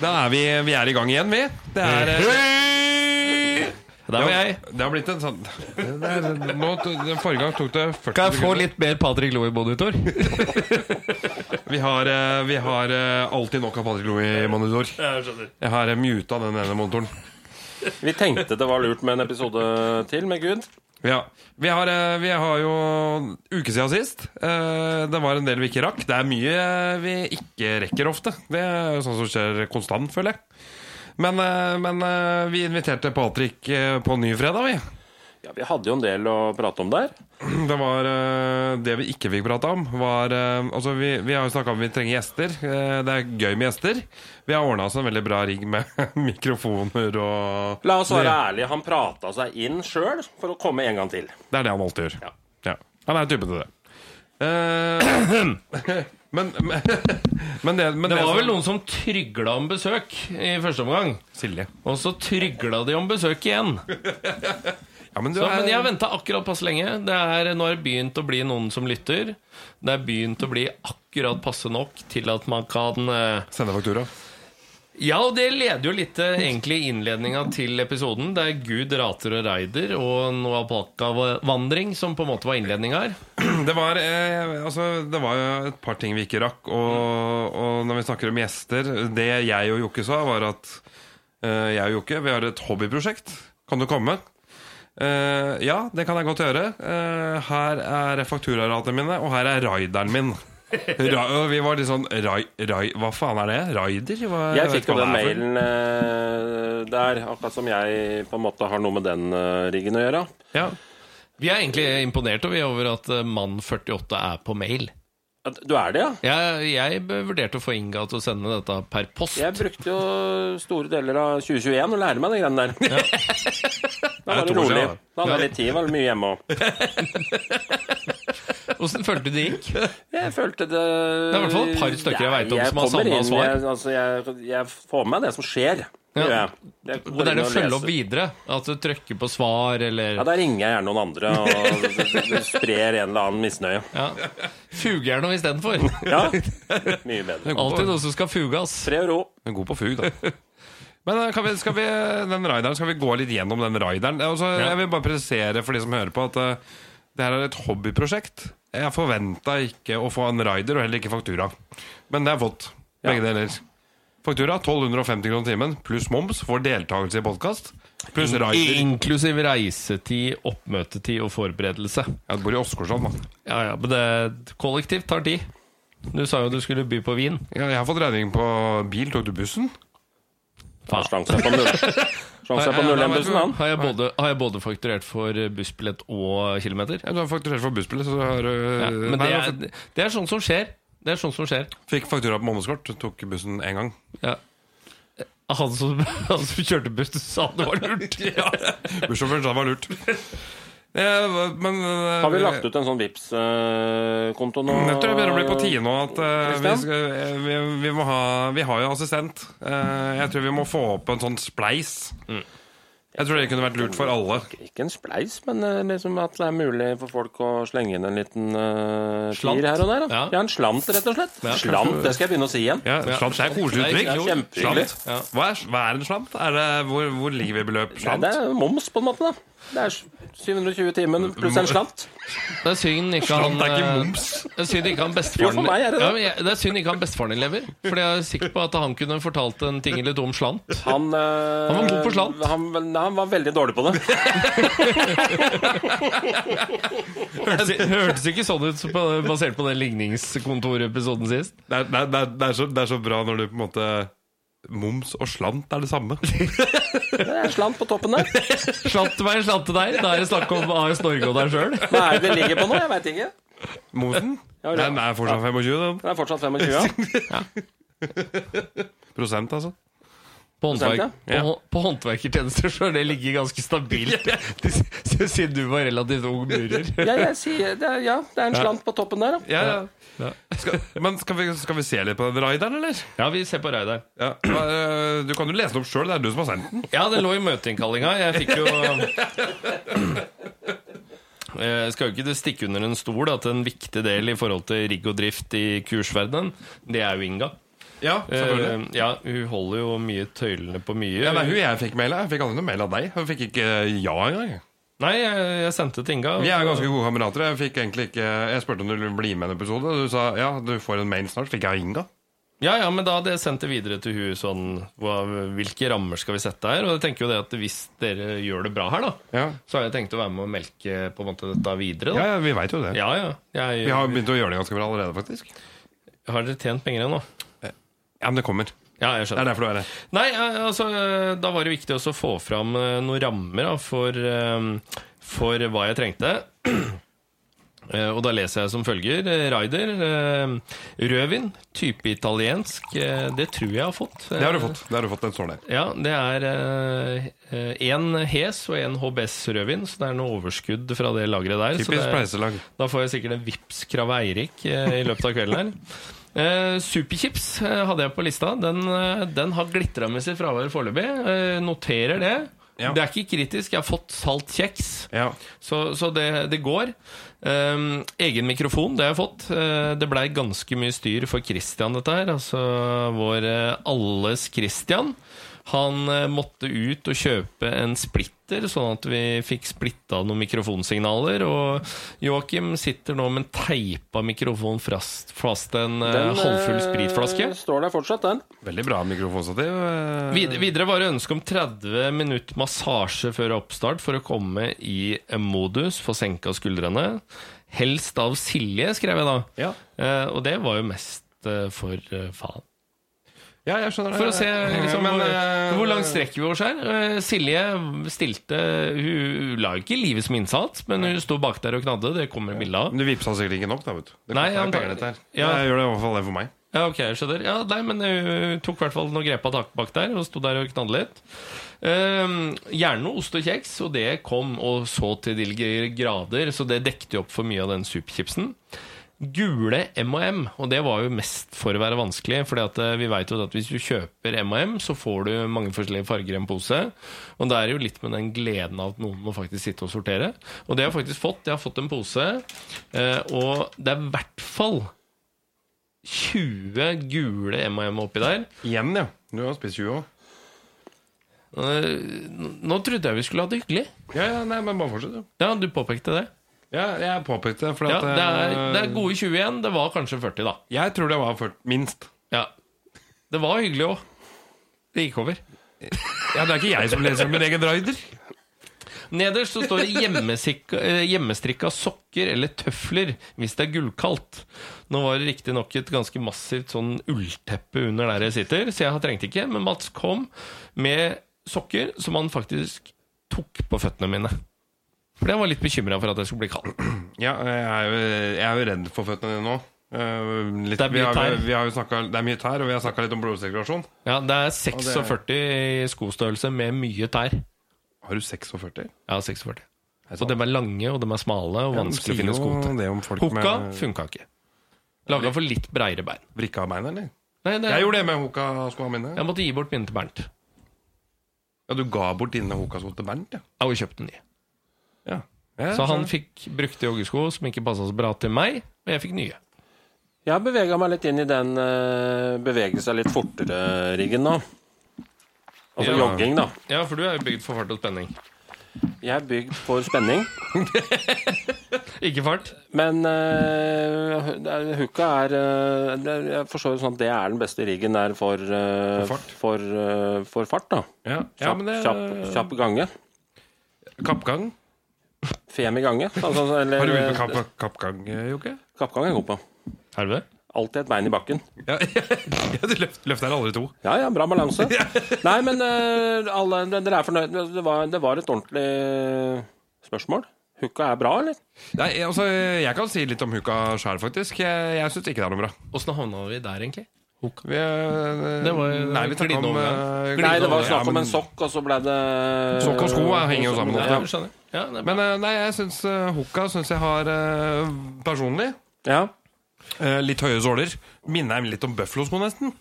Ja, da er vi, vi er i gang igjen, vi. Det er eh, Der var jeg. Det har blitt en sånn det er, nå, den Forrige gang tok det 40 Kan jeg få sekunder. litt mer Patrick Loe-monitor? Vi har, eh, vi har eh, alltid nok av Patrick Loe-monitor. Jeg skjønner. Jeg har eh, muta den ene monitoren. Vi tenkte det var lurt med en episode til med Gud. Ja. Vi har, eh, vi har jo uke siden sist. Eh, Det var en del vi ikke rakk. Det er mye eh, vi ikke rekker ofte. Det er jo sånn som skjer konstant, føler jeg. Men, men vi inviterte Patrick på ny fredag, vi. Ja, Vi hadde jo en del å prate om der. Det var eh, Det vi ikke fikk prate om, var eh, Altså, vi, vi har jo snakka om vi trenger gjester. Eh, det er gøy med gjester. Vi har ordna oss en veldig bra rigg med mikrofoner og La oss være ærlige, han prata seg inn sjøl for å komme en gang til. Det er det han alltid gjør. Ja. Ja. Han er typen til det. Uh, men, men, men det, men Det var som- vel noen som trygla om besøk i første omgang. Silje. Og så trygla de om besøk igjen. Ja, men Så, er, men jeg venta akkurat passe lenge. Det er Nå har det begynt å bli noen som lytter. Det er begynt å bli akkurat passe nok til at man kan eh, Sende faktura. Ja, og det leder jo litt til egentlig innledninga til episoden. Det er Gud, rater og raider og noe alpakavandring som på en måte var innledninga her. Det var, eh, altså, det var jo et par ting vi ikke rakk. Og, og når vi snakker om gjester Det jeg og Jokke sa, var at eh, jeg og Jokke vi har et hobbyprosjekt. Kan du komme? Eh, ja, det kan jeg godt gjøre. Uh, her er fakturaratene mine, og her er raideren min. Ra og vi var litt sånn rai, rai, Hva faen er det? Raider? Hva, Jeg fikk jo den mailen uh, der, akkurat som jeg på en måte har noe med den riggen å gjøre. Ja. Vi er egentlig imponert over, at mann 48 er på mail. Du er det, ja? Jeg, jeg vurderte å få Inga til å sende dette per post. Jeg brukte jo store deler av 2021 å lære meg de greiene der. Da var Det rolig. Da hadde jeg litt tid, var det mye hjemme òg. Åssen følte du det gikk? Jeg følte det Det er i hvert fall et par stykker jeg vet om som har inn, svar. Jeg, altså, jeg, jeg får med meg det som skjer. Ja. Det går det er det å følge opp videre. At du trykker på svar, eller Ja, Da ringer jeg gjerne noen andre og sprer en eller annen misnøye. ja. Fuger noe istedenfor. Ja, Mye bedre. Alltid noe som skal fugas. Fred og ro. Men god på fug, da. Men eh, kan vi, skal vi, den rideren, skal vi gå litt gjennom den rideren? Altså, Ja. Jeg vil bare presisere for de som hører på, at uh, det her er et hobbyprosjekt. Jeg forventa ikke å få en rider, og heller ikke faktura. Men det har jeg fått. Begge deler. Faktura 1250 kroner timen pluss moms for deltakelse i podkast. Pluss reiser. Inklusiv reisetid, oppmøtetid og forberedelse. Ja, Du bor i Åsgårdstrand, da. Ja, ja, men det kollektivt tar tid. Du sa jo du skulle by på vin. Ja, jeg har fått regning på bil. Tok du bussen? Han slang seg på null. Slang seg på Har- 01-bussen, han. Har jeg, både, har jeg både fakturert for bussbillett og kilometer? Ja, du har fakturert for bussbillett, så du har Ja, men nei, det er, det er sånn som skjer. Det er sånn som skjer. Fikk faktura på månedskort. Tok bussen én gang. Ja. Han som, han som kjørte buss, sa det var lurt. Ja. Bussjåføren sa det var lurt. Eh, men eh, Har vi lagt ut en sånn vips konto nå? Jeg tror det begynner å bli på tide nå at eh, vi, skal, eh, vi, vi må ha Vi har jo assistent. Eh, jeg tror vi må få opp en sånn spleis. Jeg tror det kunne vært lurt for alle. Ikke en spleis, men eh, liksom at det er mulig for folk å slenge inn en liten uh, Slant. her og der. Ja. Ja. en slant, rett og slett. Ja. Slant, det skal jeg begynne å si igjen. Ja, slant, er koselig uttrykk. Hva, er, hva er en slant? Er det, hvor, hvor ligger vi i beløp? Nei, Slant? det er moms, på en måte. da Det er 720 timen pluss en slant. Det er synd ikke han Slant er ikke eh, moms. Det er synd ikke han bestefaren Jo, for meg er det det. Ja, men jeg- det er synd ikke han bestefaren din lever. Fordi jeg er sikker på at han kunne fortalt en ting eller to om slant. Han, eh, Han var god på slant. Han, nei, han var veldig dårlig på det. Hørtes, hørtes ikke sånn ut på, basert på den ligningskontorepisoden sist. Det, er, det, er, det, er så, det er så bra når du på en måte Moms og slant er det samme. Det er slant på toppen der. Slant til meg, slant til deg. Da er det snakk om AS Norge og deg sjøl. Hva er det det ligger på nå? Jeg veit ikke. Momsen? Ja, ja. Den er fortsatt 25, den. Den er fortsatt 25. Ja. Prosent, altså. På, håndverk, ja. på, på håndverkertjenester så har det ligget ganske stabilt siden du var relativt ung murer. Ja, jeg sier, det er, ja, det er en slant på toppen der, da. Ja, ja. Skal, men skal vi, skal vi se litt på den raideren, eller? Ja, vi ser på raideren. Ja. Øh, Du kan jo lese den opp sjøl, det er du som har sendt den. Ja, den lå i møteinnkallinga. Jeg fikk jo Jeg skal jo ikke stikke under en stol at en viktig del i forhold til rigg og drift i kursverdenen, det er jo Inga. Ja, selvfølgelig. Eh, ja, hun holder jo mye tøylene på mye. Ja, det er hun jeg fikk mail av. Jeg fikk aldri noe mail av deg. Hun fikk ikke ja engang. Nei, jeg, jeg sendte til Inga. Vi er ganske gode kamerater. Jeg fikk egentlig ikke Jeg spurte om du ville bli med i en episode. Du sa ja, du får en mail snart. Fikk jeg Inga? Ja, ja, men da hadde jeg sendt det videre til hun sånn hva, Hvilke rammer skal vi sette her? Og jeg tenker jo det at hvis dere gjør det bra her, da, Ja, så har jeg tenkt å være med og melke på en måte dette videre. ja, ja vi veit jo det. Ja, ja. Jeg, Vi har begynt å gjøre det ganske bra allerede, faktisk. Har dere tjent penger ennå? Ja, men det kommer. Ja, jeg Det er derfor du er her. Nei, altså, da var det viktig også å få fram eh, noen rammer da, for, eh, for hva jeg trengte. Eh, Og da leser jeg som følger. Ryder Raider. Rødvin, type italiensk. Det tror jeg har fått. Det har du fått. Det har du fått, Den står der. Ja, det er én Hes og én HBS rødvin, så det er noe overskudd fra det lageret der. så Typisk det, da får jeg sikkert en vips krav Eirik i løpet av kvelden her. Eh, Superchips eh, hadde jeg på lista. Den, eh, den har glitra med sitt fravær foreløpig. Eh, noterer det. Ja. Det er ikke kritisk. Jeg har fått salt kjeks, Ja. så, så det, det går. Um, egen mikrofon, det har jeg fått. Uh, det blei ganske mye styr for Christian, dette her. Altså vår alles Christian. Han eh, måtte ut og kjøpe en splitter, sånn at vi fikk splitta noen mikrofonsignaler. Og Joakim sitter nå med en teipa mikrofon fast, fast en eh, Den, halvfull eh, spritflaske. Står der fortsatt, den. Veldig bra mikrofonstativ. Vid videre var det ønske om 30 minutter massasje før oppstart for å komme i modus, få senka skuldrene. Helst av Silje, skrev jeg da. Ja. Eh, og det var jo mest for faen. Ja, jeg skjønner det. For å se liksom, Men, hvor, eh, hvor langt strekker vi oss her. Eh, Silje stilte Hun la ikke livet som innsats, men hun sto bak der og knadde. Det kommer bilde av. Men du vippsa sikkert ikke nok, da, vet du. Det Nei, koster penger, dette her. ja. Jeg gjør det i hvert fall det for meg. Ja, ok, jeg skjønner. Ja, nei, men hun tok i hvert fall noen grep av tak bak der og sto der og knadde litt. Ehm, gjerne ost og kjeks, og det kom og så til de grader, så det dekte jo opp for mye av den superchipsen. Gule M&M, og det var jo mest for å være vanskelig, for vi vet jo at hvis du kjøper M&M, så får du mange forskjellige farger i en pose, og det er jo litt med den gleden av at noen må faktisk sitte og sortere. Og det har jeg faktisk fått. Jeg har fått en pose, eh, og det er i hvert fall 20 gule M&M oppi der. Igjen, ja. Du har spist 20 òg. Eh, Nå trodde jeg vi skulle ha det hyggelig. Ja, ja, nei, men bare fortsett. Ja, du påpekte det. Ja, jeg påpekte det, for Ja, at det er, eh, det er gode 21. Det var kanskje 40, da. Jeg tror det var 40, minst. Ja. Det var hyggelig òg. Det gikk over. Ja, Det er ikke jeg som leser min egen raider. Nederst så står det eh, hjemmestrikka sokker eller tøfler hvis det er gullkaldt. Nå var det riktignok et ganske massivt sånn ullteppe under der jeg sitter, så jeg har trengt ikke. Men Mats kom med sokker som han faktisk tok på føttene mine. Fordi han var litt bekymra for at jeg skulle bli kald. Ja, jeg er jo, jeg er jo redd for føttene dine nå. Eh, litt, Det er vi har. Vi har snakket, det er mye tær, og vi har snakka litt om blodsirkulasjon. Ja, Det er 46 i skostørrelse med mye tær. Har du 46? Ja, 46. Og de er lange, og de er smale, og vanskelig å finne sko til. Hoka Hukka med funka ikke. Laga for litt breiere bein. vrikka bein, eller? Nei, det, Jeg gjorde det med hukka-skoene mine. jeg måtte gi bort mine til Bernt. Ja, Du ga bort dine hukka-sko til Bernt, ja. ja har kjøpte kjøpt nye. Ja. ja Så han fikk brukte joggesko som ikke passa så bra til meg, og jeg fikk nye. Jeg har bevega meg litt inn i den uh, bevege seg litt fortere-riggen nå. Altså Ja. jogging, da. Ja, for du er jo bygd for fart og spenning. Jeg er bygd for spenning, Ikke fart? men uh, hooka er uh, det, Jeg forstår det sånn at det er den beste riggen der for, uh, For fart. For, uh, for fart, da. Ja, ja Kjapp, men det kjapp, kjapp gange. Kappgang? Fem i gange. Altså, eller, Har du begynt med kapp, kappgang, Jokke? Kappgang er jeg god på. Er du det? Alltid et bein i bakken. Ja, ja, du løft, løfter aldri to. Ja, ja, bra balanse. Nei, men uh, alle, dere er fornøyd? Det var, det var et ordentlig spørsmål. Hooka er bra, eller? Nei, altså, Jeg kan si litt om hooka sjøl, faktisk. Jeg, jeg syns ikke det er noe bra. Åssen havna vi der, egentlig? Vi, eh, Det var nei, vi snakket om eh, Nei, det var snakk om en sokk, og så ble det Sokk og sko eh, henger jo sammen Ja. Ja. Men eh, nei, jeg syns uh, hooka syns jeg har eh, personlig Ja. eh, litt høye såler. Minner jeg litt om Buffalo-sko, nesten.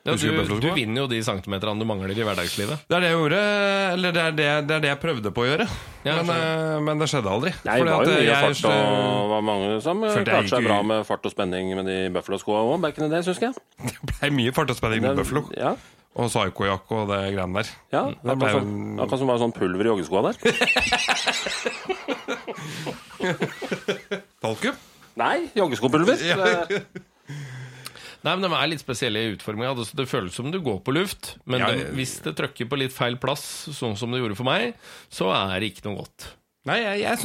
Ja, du, du vinner jo de centimeterne du mangler i hverdagslivet. Det er det jeg gjorde, eller det er det, det, er det jeg prøvde på å gjøre. Ja, men, eh, men det skjedde aldri. Nei, det var jo at, mye jeg- fart, og var mange som eh, klarte seg bra med fart og spenning med de Buffalo-skoa òg, back in the days, husker jeg. Det ble mye fart og spenning med Det- Buffalo. Ja, Og psykojakke og det greiene der. ja det akkurat ble som, akkurat som var sånn pulver i joggeskoa der. Talkum? Nei, joggeskopulver. Det- Nei, men De er litt spesielle i utforminga. Altså, det føles som du går på luft, men Ja, det- hvis det trykker på litt feil plass, sånn som det gjorde for meg, så er det ikke noe godt. Nei, jeg, jeg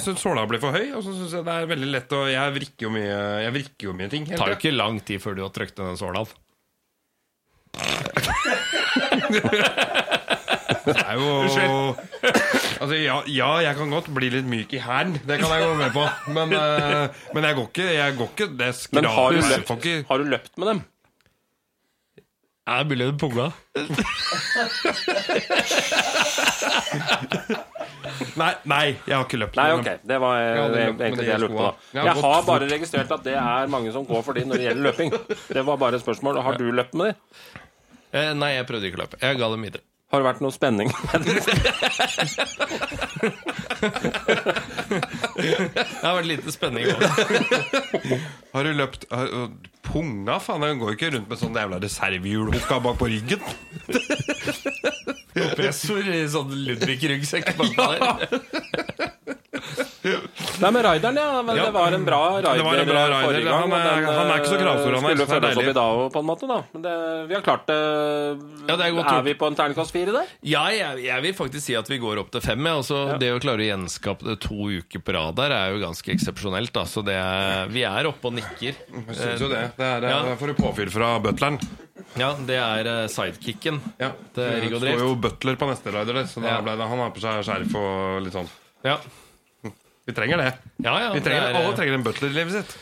syns såla blir for høy, og så syns jeg det er veldig lett å Jeg vrikker jo mye, jeg vrikker jo mye ting. Det tar jo ikke lang tid før du har trykt den såla. Det er jo Altså, ja, ja, jeg kan godt bli litt myk i hælen. Det kan jeg gå med på. Men, uh, men jeg går ikke Jeg går ikke Det Men har du, løpt, ikke- har du løpt med dem? Er mulig det punga? Nei, nei, jeg har ikke løpt Nei, med ok. dem. Det var eh, det- egentlig det jeg lurte på. da. Jeg har Jeg fort. bare registrert at det er mange som går for de når det gjelder løping. Det var bare et spørsmål. Har du løpt med de? Eh, nei, jeg prøvde ikke å løpe. Jeg ga dem videre. Har det vært noe spenning? Det har vært lite spenning. òg. Har du løpt har, Punga, faen. Jeg går ikke rundt med sånn jævla reservehjulhukka bak på ryggen. Oppressor i sånn Ludvig-ryggsekk bak der. Nei, men Raideren, ja. Men Ja. det var en bra raider, Det var en bra raider. forrige gang. Han er- den, han er ikke så kravstor, han Skulle så det følge oss opp i dag på en måte, da. Men det, vi har klart det. Ja, det er godt er vi på en terningkast fire der? Ja, jeg, jeg vil faktisk si at vi går opp til fem. Ja. Altså, Det å klare å gjenskape det to uker på rad der er jo ganske eksepsjonelt. Da. Så det er, vi er oppe og nikker. Jeg syns jo det. Det er, Ja. Da får du påfyll fra butleren. Ja, Det er eh, sidekicken Ja. til Rigg og Det står jo butler på neste rider, så da Ja. ble det, han har på seg skjerf og litt sånn. Ja, Vi trenger det. ja, ja Vi trenger, det er, alle eh, trenger en butler i livet sitt.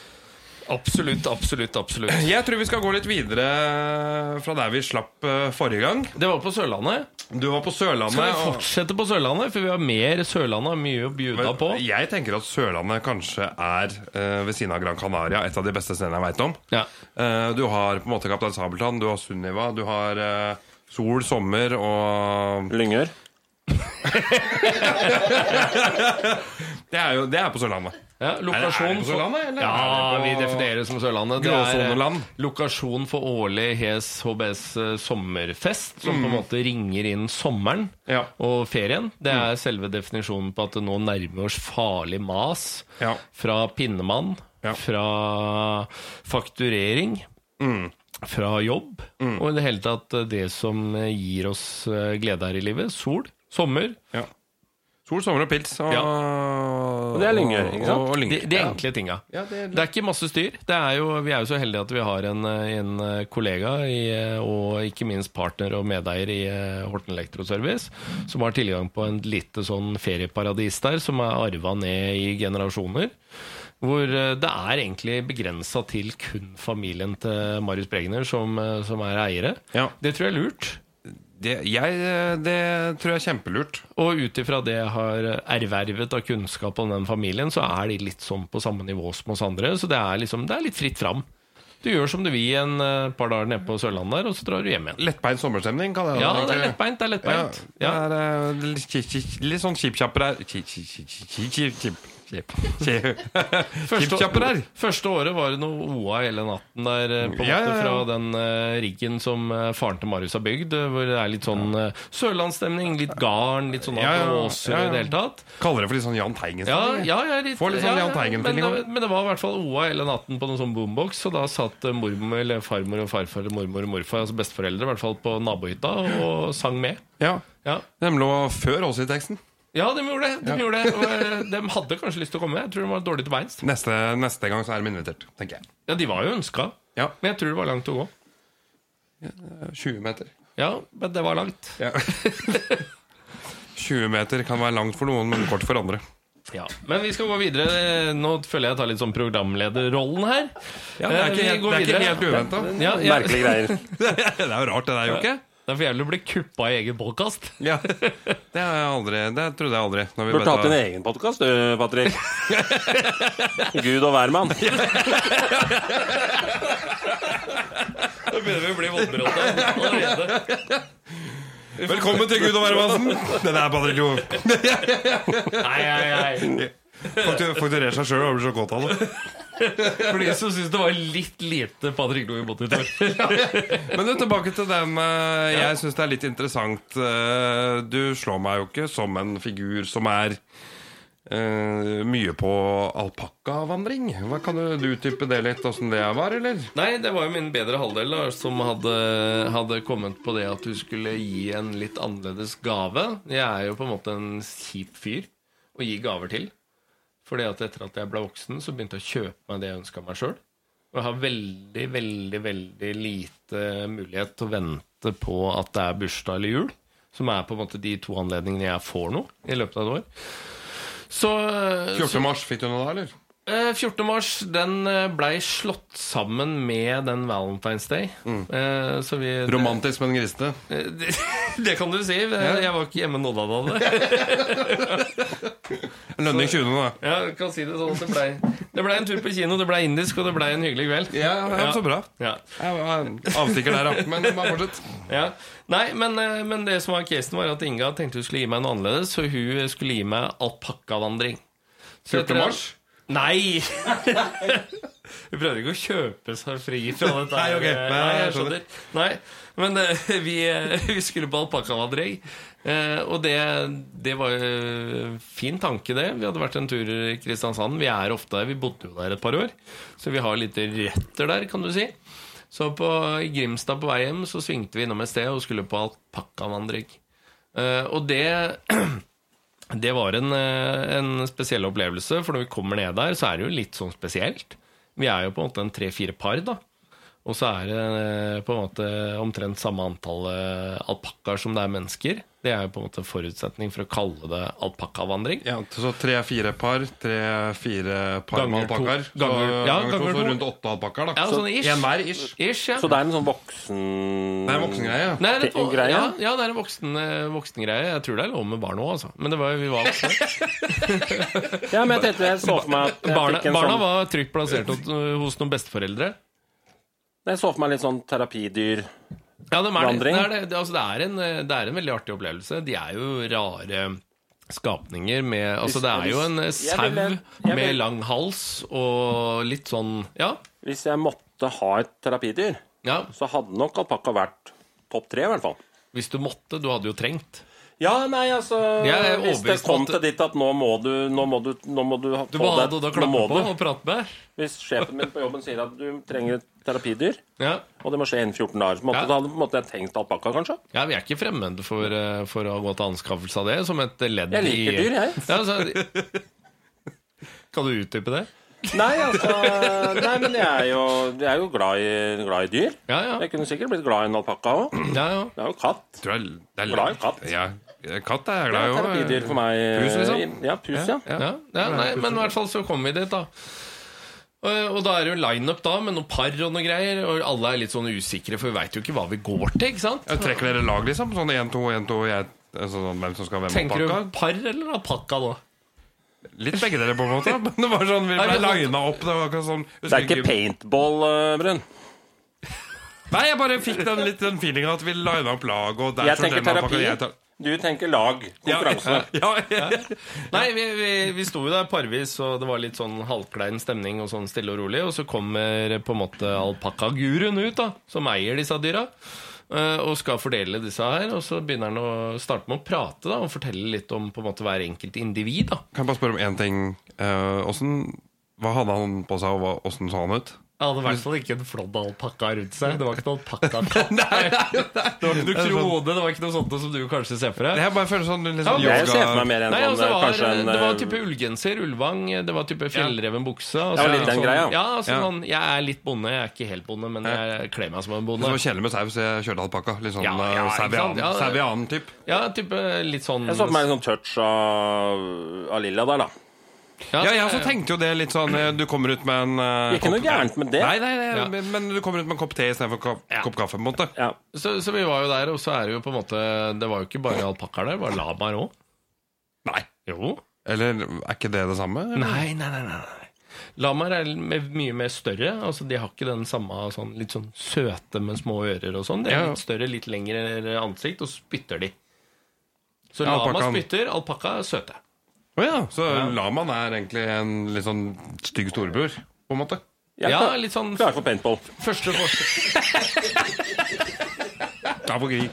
Absolutt, absolutt, absolutt. Jeg tror vi skal gå litt videre fra der vi slapp eh, forrige gang. Det var på Sørlandet. Du var på Sørlandet. Skal vi og- fortsette på Sørlandet? For vi har mer Sørlandet og mye å bjuda på. Jeg tenker at Sørlandet kanskje er, eh, ved siden av Gran Canaria, et av de beste stedene jeg veit om. Ja. Eh, du har på en måte Kaptein Sabeltann, du har Sunniva, du har sol, sommer og Lyngør. Det er jo det er på Sørlandet. Ja, lokasjon Er det- er det på Sørlandet, eller Ja, vi definerer det som Sørlandet. Det er Gråsoneland? eh, lokasjon for årlig Hes HBS eh, sommerfest, som på en måte ringer inn sommeren Ja. og ferien. Det er selve definisjonen på at det nå nærmer oss farlig mas Ja. fra pinnemann, Ja. fra fakturering. Fra jobb, og i det hele tatt eh, det som gir oss glede her i livet. Sol, sommer. ja. Sol, sommer og pils. Og, Ja. Og det er og De, de enkle tinga. Ja, det, Det er ikke masse styr. Det er jo, vi er jo så heldige at vi har en, en kollega i, og ikke minst partner og medeier i eh, Horten Elektroservice, som har tilgang på en lite sånn ferieparadis der, som er arva ned i generasjoner. Hvor eh, det er egentlig begrensa til kun familien til Marius Bregner som, eh, som er eiere. Ja. Det tror jeg er lurt. Det, jeg, det tror jeg er kjempelurt. Og ut ifra det jeg har ervervet av kunnskap om den familien, så er de litt sånn på samme nivå som oss andre. Så det er, liksom, det er litt fritt fram. Du gjør som du vil en eh, par dager nede på Sørlandet der, og så drar du hjem igjen. Lettbeint sommerstemning, kan det Ja, det er lettbeint. Det er Ja, lettbeint. det er eh, litt, sånn kjipkjapper her Kip- kip- kip- kip- Kjip. kip- Kjipkjapper her. Første året var det noe OA hele natten der, eh, på en Ja, måte ja, ja. fra den uh, riggen som uh, faren til Marius har bygd, hvor det er litt sånn uh, sørlandsstemning, litt garn, litt sånn Ja, ja, åser ja, ja. i det hele tatt. Kaller det for litt sånn Jahn Teigen. Ja, ja, ja, litt, Får litt sånn Jahn Teigen-feeling men, det- men det var i hvert fall OA hele natten på noen sånn boombox, og da satt mormor, eller farmor og farfar eller mormor og morfar, altså besteforeldre, i hvert fall på nabohytta, og sang med. Ja. Ja, lå før oss i teksten. Ja de gjorde det. De, gjorde det. Og, eh, de hadde kanskje lyst til å komme. Jeg tror de var dårlig til beins. Neste, neste gang så er de invitert, tenker jeg. Ja, de var jo ønska, Ja. men jeg tror det var langt å gå. 20 meter. Ja, men det var langt. Ja. 20 meter kan være langt for noen, men kort for andre. Ja, Men vi skal gå videre. Nå føler jeg jeg tar litt sånn programlederrollen her. Ja, det er Eh, ikke vi helt, helt uventa. Ja, ja. Merkelige greier. Det er jo rart, det der, jo ikke? Det er for jævlig å bli kuppa i egen podkast. Ja. Det, har jeg aldri, det trodde jeg aldri. Når vi Burde hatt din egen podkast du, Patrick. Gud og hvermann. Nå begynner vi å bli allerede. Velkommen til Gud og hvermannsen! Det der er Patrick Lo. Nei, nei, nei. Fakturerer seg sjøl blir så godt av det. For de som syns det var litt lite Patrick Louis Monitor. Men tilbake til den eh, Jeg syns det er litt interessant. eh, Du slår meg jo ikke som en figur som er Uh, mye på alpakkavandring. Kan du, du utdype det litt, åssen det var, eller? Nei, det var jo min bedre halvdel da, som hadde, hadde kommet på det at du skulle gi en litt annerledes gave. Jeg er jo på en måte en kjip fyr å gi gaver til. Fordi at etter at jeg ble voksen, så begynte jeg å kjøpe meg det jeg ønska meg sjøl. Og jeg har veldig, veldig, veldig lite mulighet til å vente på at det er bursdag eller jul. Som er på en måte de to anledningene jeg får noe i løpet av et år. Så, 14. mars, fikk du noe da, eller? Eh, 14. mars den eh, blei slått sammen med den Valentine's Day. Mm. så vi Romantisk, men grisete. Eh, Det, det kan du si. Eh, Jeg var ikke hjemme nådd av det. Lønning 20. da. Ja, kan si det sånn det blei Det ble en tur på kino, det blei indisk, og det blei en hyggelig kveld. Ja, ja, Så bra. Ja. Avstikker der, da. Men bare fortsett. Ja. Nei, men, eh, men det som var casen, var at Inga tenkte hun skulle gi meg noe annerledes, så hun skulle gi meg alpakkavandring. Så 14. mars? Nei! Hun prøvde ikke å kjøpe seg fri fra dette. Nei, okay. Nei, Nei, jeg skjønner. Nei, men eh, vi, eh, vi skulle på alpakkavandring. Eh, og det, det var en fin tanke, det. Vi hadde vært en tur i Kristiansand. Vi er ofte der. Vi bodde jo der et par år. Så vi har litt røtter der, kan du si. Så på, i Grimstad på vei hjem så svingte vi innom et sted og skulle på alpakkavandring. Og det det var en, en spesiell opplevelse, for når vi kommer ned der, så er det jo litt sånn spesielt. Vi er jo på en måte en tre-fire par, da. Og så er det eh, på en måte omtrent samme antall eh, alpakkaer som det er mennesker. Det er jo på en måte forutsetning for å kalle det alpakkavandring. Ja, så tre-fire par. Tre-fire par Ganger med alpakkaer. Så Ganger- ja, ganger to, ganger to. rundt åtte alpakkaer, da. Ja, Så sånn ish. En hver ish. Ish, ja. Så det er en sånn voksen Det er en voksengreie. Nei, det, en greie? ja, ja, det er en voksen, eh, voksengreie. Jeg tror det er lov med barn òg, altså. Men det var, vi var voksne. Ja, men jeg tenkte jeg så for meg at jeg Barna, fikk en barna sånn var trygt plassert hos, hos noen besteforeldre. Jeg så for meg litt sånn terapidyr. Ja, de er, det, det, er, det, altså, det, er en, det er en veldig artig opplevelse. De er jo rare skapninger med Altså, det er jo en Jeg sau med lang hals og litt sånn Ja. Hvis jeg måtte ha et terapidyr, ja så hadde nok alpakka vært topp tre, i hvert fall. hvis du måtte. Du hadde jo trengt. Ja, nei, altså Hvis det kom til ditt at nå må du Nå må du, nå må du Du må ha noe å klappe på du. og prate med. Hvis sjefen min på jobben sier at du trenger et terapidyr, Ja. og det må skje innen 14 dager, måtte, Ja. da måtte jeg tenkt alpakka, kanskje. ja, vi er ikke fremmede for, eh, for å gå til anskaffelse av det som et ledd i Jeg liker dyr, jeg. Ja, så, kan du utdype det? Nei, altså Nei, men jeg er jo, jeg er jo glad, i, glad i dyr. Ja, ja. Jeg kunne sikkert blitt glad i en alpakka òg. ja, ja. Det er jo katt. Du er, det er Glad i katt. Ja, katt er jeg glad i òg. terapidyr for meg. Pus, liksom? Ja, pus, ja. Ja, ja nei, men i hvert fall så kom vi dit, da. Og, og da er det jo lineup da, med noen par og noe greier. Og alle er litt sånn usikre, for vi veit jo ikke hva vi går til. ikke sant? Jeg Trekker dere lag, liksom? Sånn én, to, én, to, jeg Sånn hvem som skal være med Tenker du alpakka? par eller alpakka nå? Litt begge dere, på en måte. Men det var sånn, vi ble sånn- lina opp. Det var sånn Det er ikke paintball, uh, Brun. Nei, jeg bare fikk den litt den feelingen at vi lina opp lag, og der Jeg tenker terapi. jeg tar- Du tenker lag. Ja, Konkurranse. ja, ja, Nei, vi, vi, vi sto jo der parvis, og det var litt sånn halvklein stemning og sånn stille og rolig. Og så kommer på en måte alpakkaguruen ut, da, som eier disse dyra. eh, Og skal fordele disse her. Og så begynner han å starte med å prate da og fortelle litt om på en måte hver enkelt individ. da Kan jeg bare spørre om én ting? Eh, hvordan, Hva hadde han på seg, og hva- åssen så han ut? Han hadde i hvert fall ikke en flådd alpakka rundt seg. Det var ikke noen alpakkakatt. det var ikke noe krone, det var ikke noe sånt som du kanskje ser for deg. Jeg bare føler sånn litt sånn Ja, Jeg ser for meg mer enn Nei, sånn altså, det, eh, var, kanskje en det var eh, type ullgenser, ullvang, det var type fjellreven bukse. Det var litt den sånn, greia. Ja, altså, Ja. Sånn, jeg er litt bonde, jeg er ikke helt bonde, men jeg kler meg som en Det bonde. var kjedelig med sau, så jeg kjørte alpakka. Litt sånn Ja, ja, servian. Ja, det- Sauian-typ. Ja, type litt sånn Jeg så for meg en sånn touch av, av lilla der, da. Ja, jeg også tenkte jo det litt sånn eh, Du kommer ut med en uh, Ikke noe gærent med det. Nei, nei, nei Ja. men, men du kommer ut med en kopp te istedenfor kopp, Ja. kopp kaffe. på en måte Ja. så, så vi var jo der, og så er det jo på en måte Det var jo ikke bare alpakkaer der, det var lamaer òg. Nei. Jo. Eller er ikke det det samme? Nei, nei, nei, nei. Lamaer er mye mer større. Altså De har ikke den samme sånn, litt sånn søte med små ører og sånn. De er litt større, litt lengre ansikt, og spytter de. Så Ja, lama spytter, alpakka er søte. Å ja, så lamaen er egentlig en litt sånn stygg storebror, på en måte? Ja, Ja, litt sånn klar for paintball. første forsøk, Ta på gri.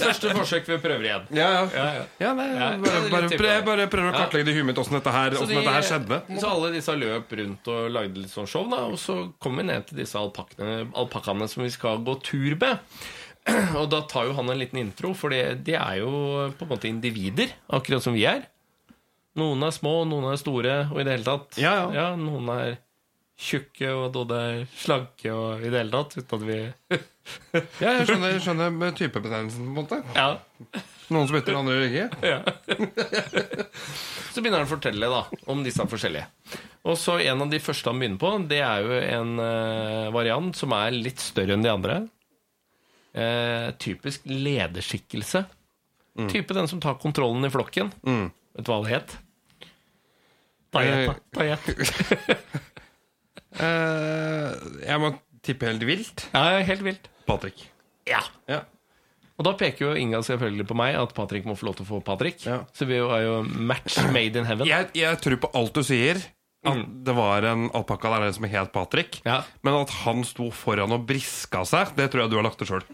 første forsøk vi prøver igjen. Ja, ja. Ja, ja. Ja, nei, Ja, bare, bare, litt prøv- jeg bare prøver å Ja. kartlegge det i huet mitt åssen dette, her- Så, hvordan de, dette her skjedde. så alle disse løp rundt og lagde litt sånn show, da, og så kom vi ned til disse alpakkene, alpakkaene som vi skal gå tur med. Og da tar jo han en liten intro, for det- de er jo på en måte individer, akkurat som vi er. Noen er små, noen er store, og i det hele tatt Ja, ja. Noen er tjukke, og noen er slanke, og i det hele tatt. Uten at vi Ja, jeg skjønner, jeg skjønner med typebetegnelsen, på en måte. Ja. Noen som bytter, andre ikke. Ja. så begynner han å fortelle da om disse forskjellige. Og så En av de første han begynner på, det er jo en uh, variant som er litt større enn de andre. Uh, typisk lederskikkelse. Type den som tar kontrollen i flokken. Mm. Vet du hva det het? Ta gjett. Eh, jeg må tippe helt vilt. Ja, helt vilt. Patrick. Ja. Ja. Og da peker jo Inga selvfølgelig på meg at Patrick må få lov til å få Patrick. Ja. Så vi er jo match made in heaven. Jeg, jeg tror på alt du sier. At det var en alpakka der som het Patrick. Ja. Men at han sto foran og briska seg, det tror jeg du har lagt til sjøl.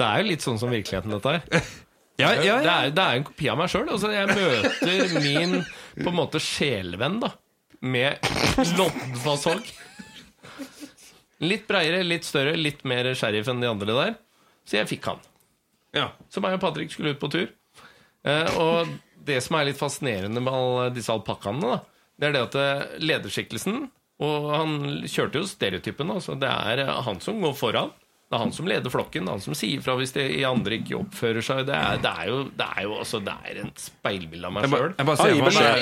Det er jo litt sånn som virkeligheten, dette her. Ja, ja, Det, er, det er en kopi av meg sjøl. Altså, jeg møter min på en måte sjelevenn da med loddfasong. Litt breiere, litt større, litt mer sheriff enn de andre der. Så jeg fikk han. ja. Så meg og Patrick skulle ut på tur. Eh, og det som er litt fascinerende med alle disse alpakkaene, det er det at eh, lederskikkelsen Og han kjørte jo stereotypen. Altså. Det er eh, han som går foran. Det er han som leder flokken. Det er han som sier fra hvis de andre ikke oppfører seg. Det er, det er jo, det er jo altså, det er en speilbilde av meg sjøl.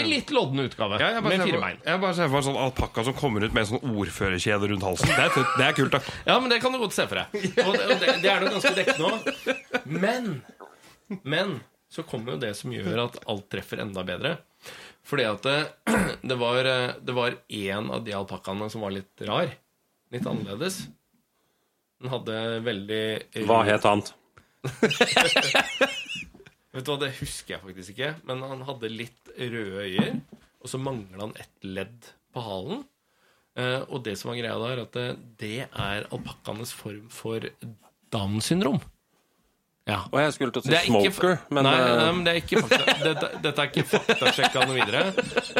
I litt lodden utgave. ja, jeg bare med fire bein. jeg bare ser for meg en sånn alpakka som kommer ut med en sånn ordførerkjede rundt halsen. Det er, det er kult, da. Ja, men det kan du godt se for deg. Og det, og det, det er nok ganske dekkende òg. Men, men så kommer jo det som gjør at alt treffer enda bedre. Fordi at det, det var eh, Det var en av de alpakkaene som var litt rar. Litt annerledes. Den hadde veldig Hva het han? Vet du hva, Det husker jeg faktisk ikke. Men han hadde litt røde øyer, og så mangla han ett ledd på halen. Eh, og det som var greia da, er at det, det er alpakkaenes form for Downs syndrom. Ja. Og jeg skulle til å si Det er ikke, smoker, men nei, eh, nei, men det er ikke fakta. Dette, dette er ikke faktasjekka noe videre.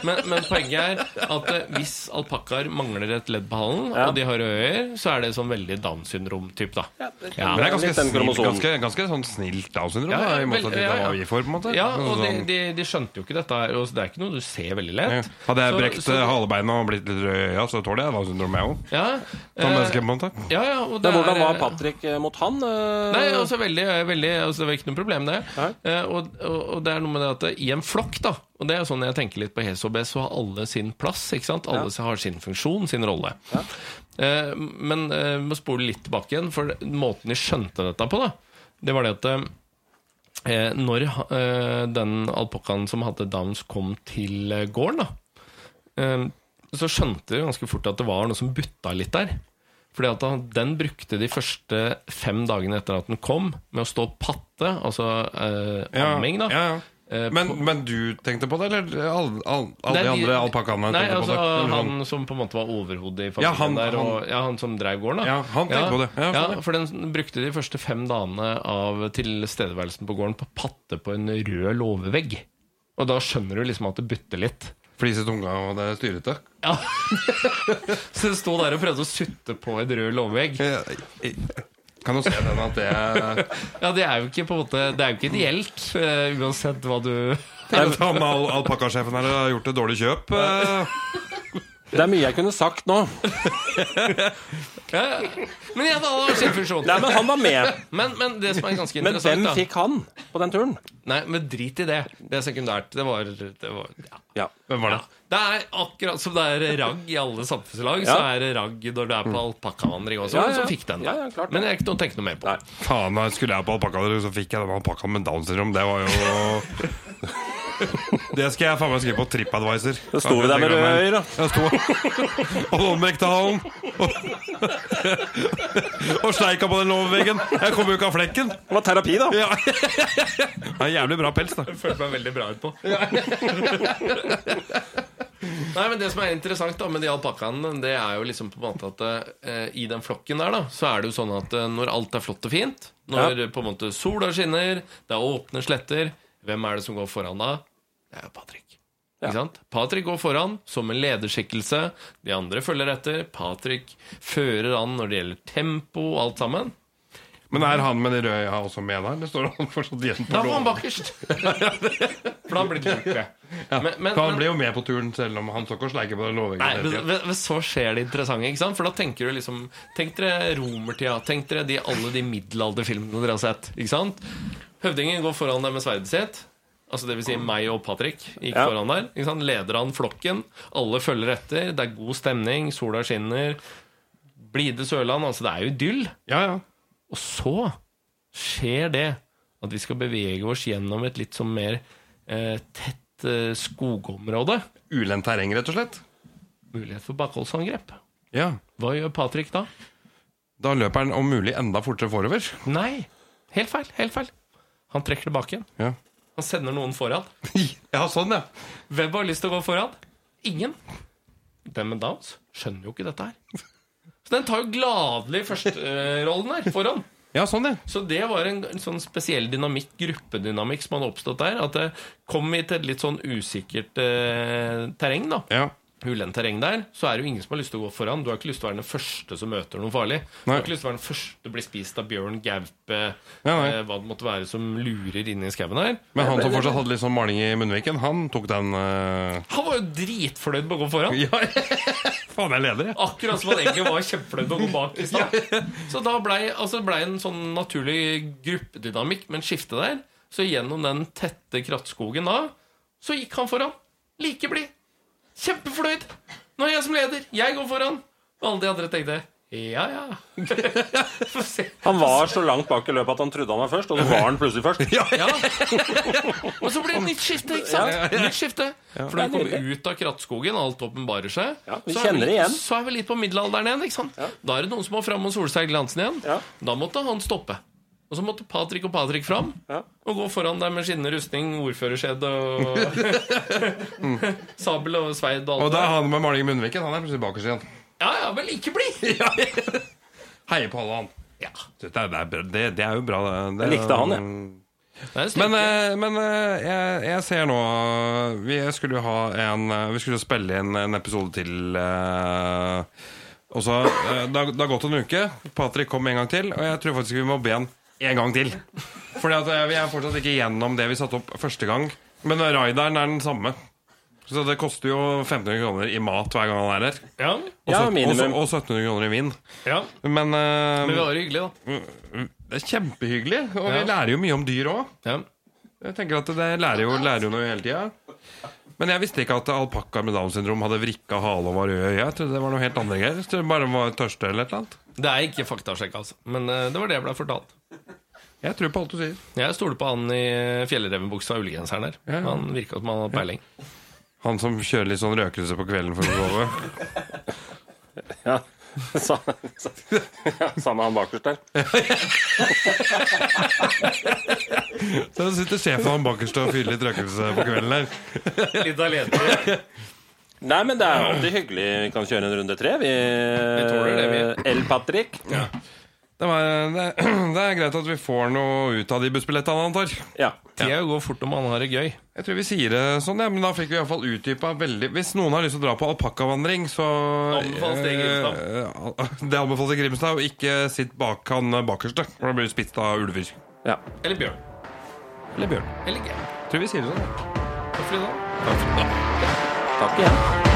Men, men poenget er at eh, hvis alpakkaer mangler et ledd på halen, Ja. og de har øyer, så er det sånn veldig Downs syndrom-type, da. Ja, Men det er ganske, snill, ganske, ganske sånn snilt Downs syndrom, Ja, da, i motsetning vel, til hva vi får, på en måte. Ja, og de, Sånn- de, de skjønte jo ikke dette her. Og det er ikke noe du ser veldig Ja. lett. Hadde jeg brekt eh, halebeina og blitt litt rød i øya, så tåler jeg Downs syndrom, jeg òg. Ja, eh, en måte. ja, ja, Men hvordan var eh, Patrick eh, mot han? eh? Nei, altså veldig, veldig altså, Det var ikke noe problem, det. Eh, og, og, og det er noe med det at det- i en flokk, da Og det er sånn jeg tenker litt på HSOB, så har alle sin plass. ikke sant? Alle har sin funksjon, sin rolle. Eh, men eh, må spole litt tilbake igjen, for måten de skjønte dette på, da det var det at eh, når eh, den alpakkaen som hadde downs, kom til eh, gården, da, eh, så skjønte de ganske fort at det var noe som butta litt der. Fordi at han, Den brukte de første fem dagene etter at den kom, med å stå patte, altså eh, amming, da. Ja, ja. Eh, Men, men du tenkte på det, eller alle, all, all de andre alpakkaene Nei, altså han sånn? som på en måte var overhodet i Ja, familien han- der, og, ja, han som drev gården, da. Ja, han tenkte på det. Ja, Ja, sånn, for den brukte de første fem dagene av tilstedeværelsen på gården på patte på en rød låvevegg. Og da skjønner du liksom at det butter litt. Flise tunga og det er styrete. Ja. Så det sto der og prøvde å sutte på en rød jeg Kan jo se den at det er Ja, det er jo ikke på en måte Det er jo ikke ideelt, eh, uansett hva du han alpakkasjefen her har gjort et dårlig kjøp. eh. Det er mye jeg kunne sagt nå. Men igjen, alle har sin funksjon. Nei, men han var med. Men, men det som er ganske Men interessant hvem da fikk han på den turen? Nei, men drit i det. Det er sekundært. Det var, det var ja. Ja. Hvem var Ja. det? Det er akkurat som det er ragg i alle samfunnslag, Ja. så er det ragg når du er på alpakkavandring også. Ja, ja. Så fikk den. da. Ja, ja, klart det. Men det er ikke noe å tenke noe mer på. Nei. Faen, da skulle jeg på alpakka, så fikk jeg den alpakkaen med Downs syndrom. Det var jo Det skal jeg faen meg skrive på TripAdvisor. Da sto vi der med røde øyne, da. Jeg sto og Holmbrektdalen og, og sleika på den låveveggen. Jeg kommer jo ikke av flekken. Det var terapi, da. Ja. Det er jævlig bra pels, da. Følte meg veldig bra utpå. Nei, men Det som er interessant da med de alpakkaene, det er jo liksom på en måte at eh, i den flokken der, da, så er det jo sånn at eh, når alt er flott og fint, når på en måte sola skinner, det er åpne sletter, hvem er det som går foran da? Det er jo Patrick. Ikke sant? Patrick går foran som en lederskikkelse. De andre følger etter. Patrick fører an når det gjelder tempo og alt sammen. Men er han med de røde øya også med der? Det står han fortsatt igjen på Da var han bakerst. For da blir det borte. Ja. Men- men- han blir jo med på turen selv om han står ikke og sleiker på den men så skjer det interessante, ikke sant? For da tenker du liksom Tenk dere romertida. Tenk dere de, alle de middelalderfilmene dere har sett. Ikke sant? Høvdingen går foran der med sverdet sitt. Altså det vil si meg og Patrick gikk Ja. foran der. Ikke sant? Leder han flokken. Alle følger etter. Det er god stemning. Sola skinner. Blide Sørland. Altså det er jo idyll. Ja, ja. Og så skjer det at vi skal bevege oss gjennom et litt sånn mer eh, tett eh, skogområde. Ulendt terreng, rett og slett. Mulighet for bakholdsangrep. Ja. Hva gjør Patrick da? Da løper han om mulig enda fortere forover. Nei, helt feil. Helt feil. Han trekker tilbake igjen. Ja. Han sender noen foran. ja, sånn, ja. Hvem har lyst til å gå foran? Ingen. Den med Downs skjønner jo ikke dette her. Så den tar jo gladelig førsterollen her, foran. Ja, sånn, det. Så det var en, en sånn spesiell dynamikk, gruppedynamikk, som hadde oppstått der. At det kom vi til et litt sånn usikkert eh, terreng, da. ja. Ulendt terreng der, så er det jo ingen som har lyst til å gå foran. Du har ikke lyst til å være den første som møter noe farlig. Du har ikke lyst til å være den første til å bli spist av bjørn, gaupe, Ja, eh, hva det måtte være som lurer inn i skauen her. Men han som fortsatt hadde litt sånn maling i munnviken, han tok den eh, Han var jo dritfornøyd med å gå foran. Ja, faen, jeg er leder, jeg. Akkurat som han egentlig var kjempefornøyd med å gå bak i stad. Så da blei altså ble en sånn naturlig gruppedynamikk med en skifte der. Så gjennom den tette krattskogen da, så gikk han foran. Like blid. Kjempefornøyd. Nå er jeg som leder. Jeg går foran. Og alle de andre tenkte ja, ja. Han var så langt bak i løpet at han trodde han var først, og så var han plutselig først. Ja. Og så blir det nytt skifte, ikke sant? Nytt skifte. For når vi kommer ut av krattskogen, alt åpenbarer seg, Ja, vi så, er kjenner vi, så er vi litt på middelalderen igjen. ikke sant? Da er det noen som må fram og sole seg i glansen igjen. Ja. Da måtte han stoppe. Og så måtte Patrick og Patrick fram Ja. og gå foran der med skinnende rustning, ordførerskjedd og sabel og sveid. og Og alt da det er han med maling i munnviken. Han er plutselig bakerst igjen. Ja, ja, vel ikke bli! ja. Heier på alle, han. Ja. Det er, det er, det, det er jo bra. Det, det, Jeg likte han, jeg. Det er Men, eh, men eh, jeg, jeg ser nå Vi skulle jo ha en eh, Vi skulle spille inn en episode til. Og så, det, har, det har gått en uke. Patrick kom en gang til, og jeg tror faktisk vi må be han en gang til. Fordi at eh, vi er fortsatt ikke gjennom det vi satte opp første gang. Men raideren er den samme. Så det koster jo 1500 kroner i mat hver gang han er her. ja, Og, Ja, minimum. og, så- og 1700 kroner i vin. ja. Men, uh, Men vi har det hyggelig, da. det er kjempehyggelig, og vi lærer jo mye om dyr òg. Ja. Jeg tenker at det lærer jo, lærer jo noe hele tida. Men jeg visste ikke at alpakkaer med Downs syndrom hadde vrikka hale og var røde øyne. Jeg trodde det var noe helt andre greier. Bare var tørste eller et eller annet. Det er ikke faktasjekk, altså. Men uh, det var det jeg ble fortalt. Jeg tror på alt du sier. Jeg stoler på han i fjellrevenbuksa og ullgenseren der. Ja, ja. Han virka som han hadde peiling. Han som kjører litt sånn røkelse på kvelden for å sove. Ja. Sa, sa, ja, Sammen med han bakerst der. Så sitter sjefen han bakerst og fyrer litt røkelse på kvelden der. Litt alene. Nei, men det er alltid hyggelig. Vi kan kjøre en runde tre. Vi, tåler det, vi. El Patrick. Det, var, det, det er greit at vi får noe ut av de bussbillettene, antar. Ja. Tida går fort om man har det gøy. Jeg tror vi sier det sånn, ja, men da fikk vi i hvert fall utdypa veldig Hvis noen har lyst til å dra på alpakkavandring, så Anbefales det i Grimstad. Eh, Det anbefales i Grimstad, og ikke sitt bak han bakerste. For da blir du spist av ulver. ja. Eller bjørn. Eller bjørn. Eller gaup. Tror vi sier det sånn. Takk for i dag. Takk igjen.